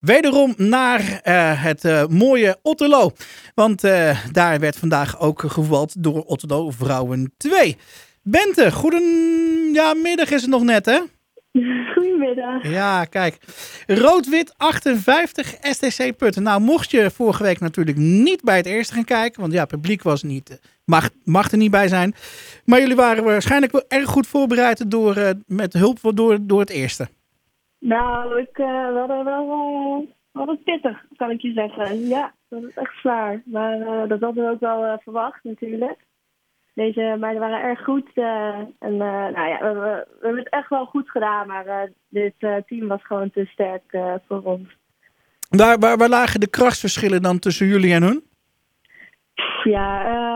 Wederom naar uh, het uh, mooie Otterlo. Want uh, daar werd vandaag ook gevoetbald door Otterlo Vrouwen 2. Bente, goedemiddag is het nog net hè? Goedemiddag. Ja, kijk. Rood-wit 58 STC Putten. Nou, mocht je vorige week natuurlijk niet bij het eerste gaan kijken. Want ja, publiek was niet, mag, mag er niet bij zijn. Maar jullie waren waarschijnlijk wel erg goed voorbereid door, met hulp door, door het eerste. Nou, ik, uh, we hadden wel uh, we hadden pittig, kan ik je zeggen. Ja, dat is echt zwaar. Maar uh, dat hadden we ook wel verwacht natuurlijk. Deze meiden waren erg goed. en nou ja, we, we, hebben het echt wel goed gedaan. Maar dit team was gewoon te sterk voor ons. Waar, waar, waar lagen de krachtsverschillen dan tussen jullie en hun? Ja,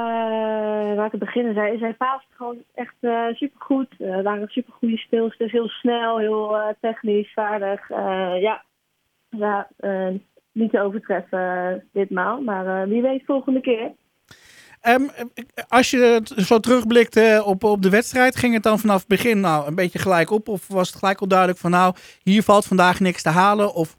waar het beginnen zei, zij paast gewoon echt uh, supergoed. Uh, waren supergoede speelsters, heel snel, heel technisch, vaardig. ja, ja niet te overtreffen ditmaal, maar wie weet volgende keer. Um, als je zo terugblikt op, op de wedstrijd, ging het dan vanaf het begin nou een beetje gelijk op? Of was het gelijk al duidelijk van nou, hier valt vandaag niks te halen? Of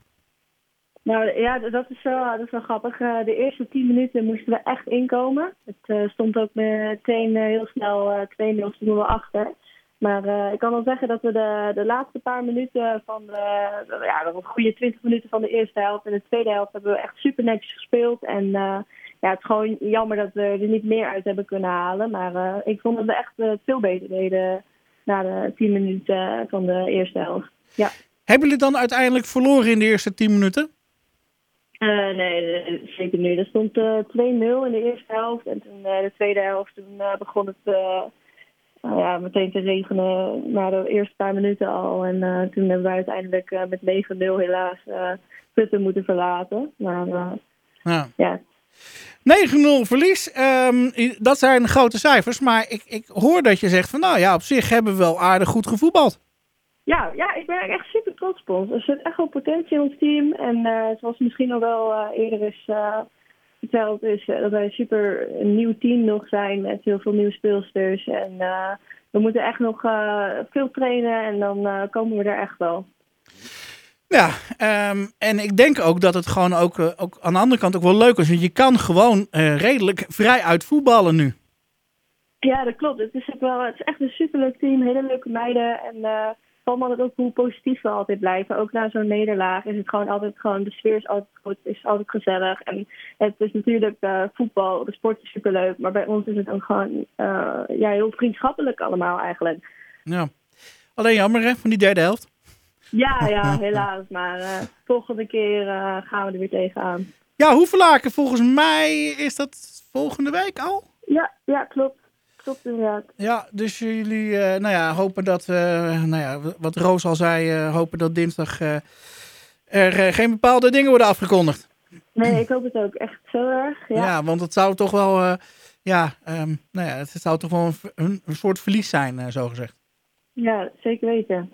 nou ja, dat is wel, dat is wel grappig. Uh, de eerste tien minuten moesten we echt inkomen. Het uh, stond ook meteen uh, heel snel 2-0 stonden we achter. Maar ik kan wel zeggen dat we de, de laatste paar minuten van de, ja, goede 20 minuten van de eerste helft en de tweede helft hebben we echt super netjes gespeeld. En ja, het is gewoon jammer dat we er niet meer uit hebben kunnen halen. Maar ik vond dat we echt veel beter deden na de 10 minuten van de eerste helft. Ja. Hebben jullie dan uiteindelijk verloren in de eerste 10 minuten? Uh, nee, zeker nu. Er stond uh, 2-0 in de eerste helft. En toen uh, de tweede helft toen, begon het nou ja, meteen te regenen na de eerste paar minuten al. En toen hebben wij uiteindelijk met 9-0 helaas Putten moeten verlaten. Maar ja. ja. 9-0 verlies, um, dat zijn grote cijfers. Maar ik, ik hoor dat je zegt van nou ja, op zich hebben we wel aardig goed gevoetbald. Ja, ja, ik ben echt super trots op ons. Er zit echt wel potentie in ons team. En uh, zoals misschien al wel uh, eerder is uh, verteld, is dat wij super een nieuw team nog zijn met heel veel nieuwe speelsters. En we moeten echt nog veel trainen en dan komen we er echt wel. Ja, um, en ik denk ook dat het gewoon ook, ook aan de andere kant ook wel leuk is. Want je kan gewoon redelijk vrij uit voetballen nu. Ja, dat klopt. Het is, ook wel, het is echt een superleuk team. Hele leuke meiden. En valt me ook hoe positief we altijd blijven. Ook na zo'n nederlaag is het gewoon altijd gewoon, de sfeer is altijd goed, is altijd gezellig. En het is natuurlijk uh, voetbal, de sport is superleuk, maar bij ons is het ook gewoon uh, ja, heel vriendschappelijk allemaal eigenlijk. Ja, alleen jammer hè, van die derde helft. Ja, ja, helaas. Maar uh, volgende keer gaan we er weer tegenaan. Ja, Hoevelaken, volgens mij is dat volgende week al? Ja, ja klopt klopt inderdaad. Ja, dus jullie uh, nou ja, hopen dat, uh, nou ja, wat Roos al zei, uh, hopen dat dinsdag er geen bepaalde dingen worden afgekondigd. Nee, ik hoop het ook echt zo erg. Ja, ja want het zou toch wel, ja, um, nou ja, het zou toch wel een, soort verlies zijn, zo gezegd. Ja, zeker weten.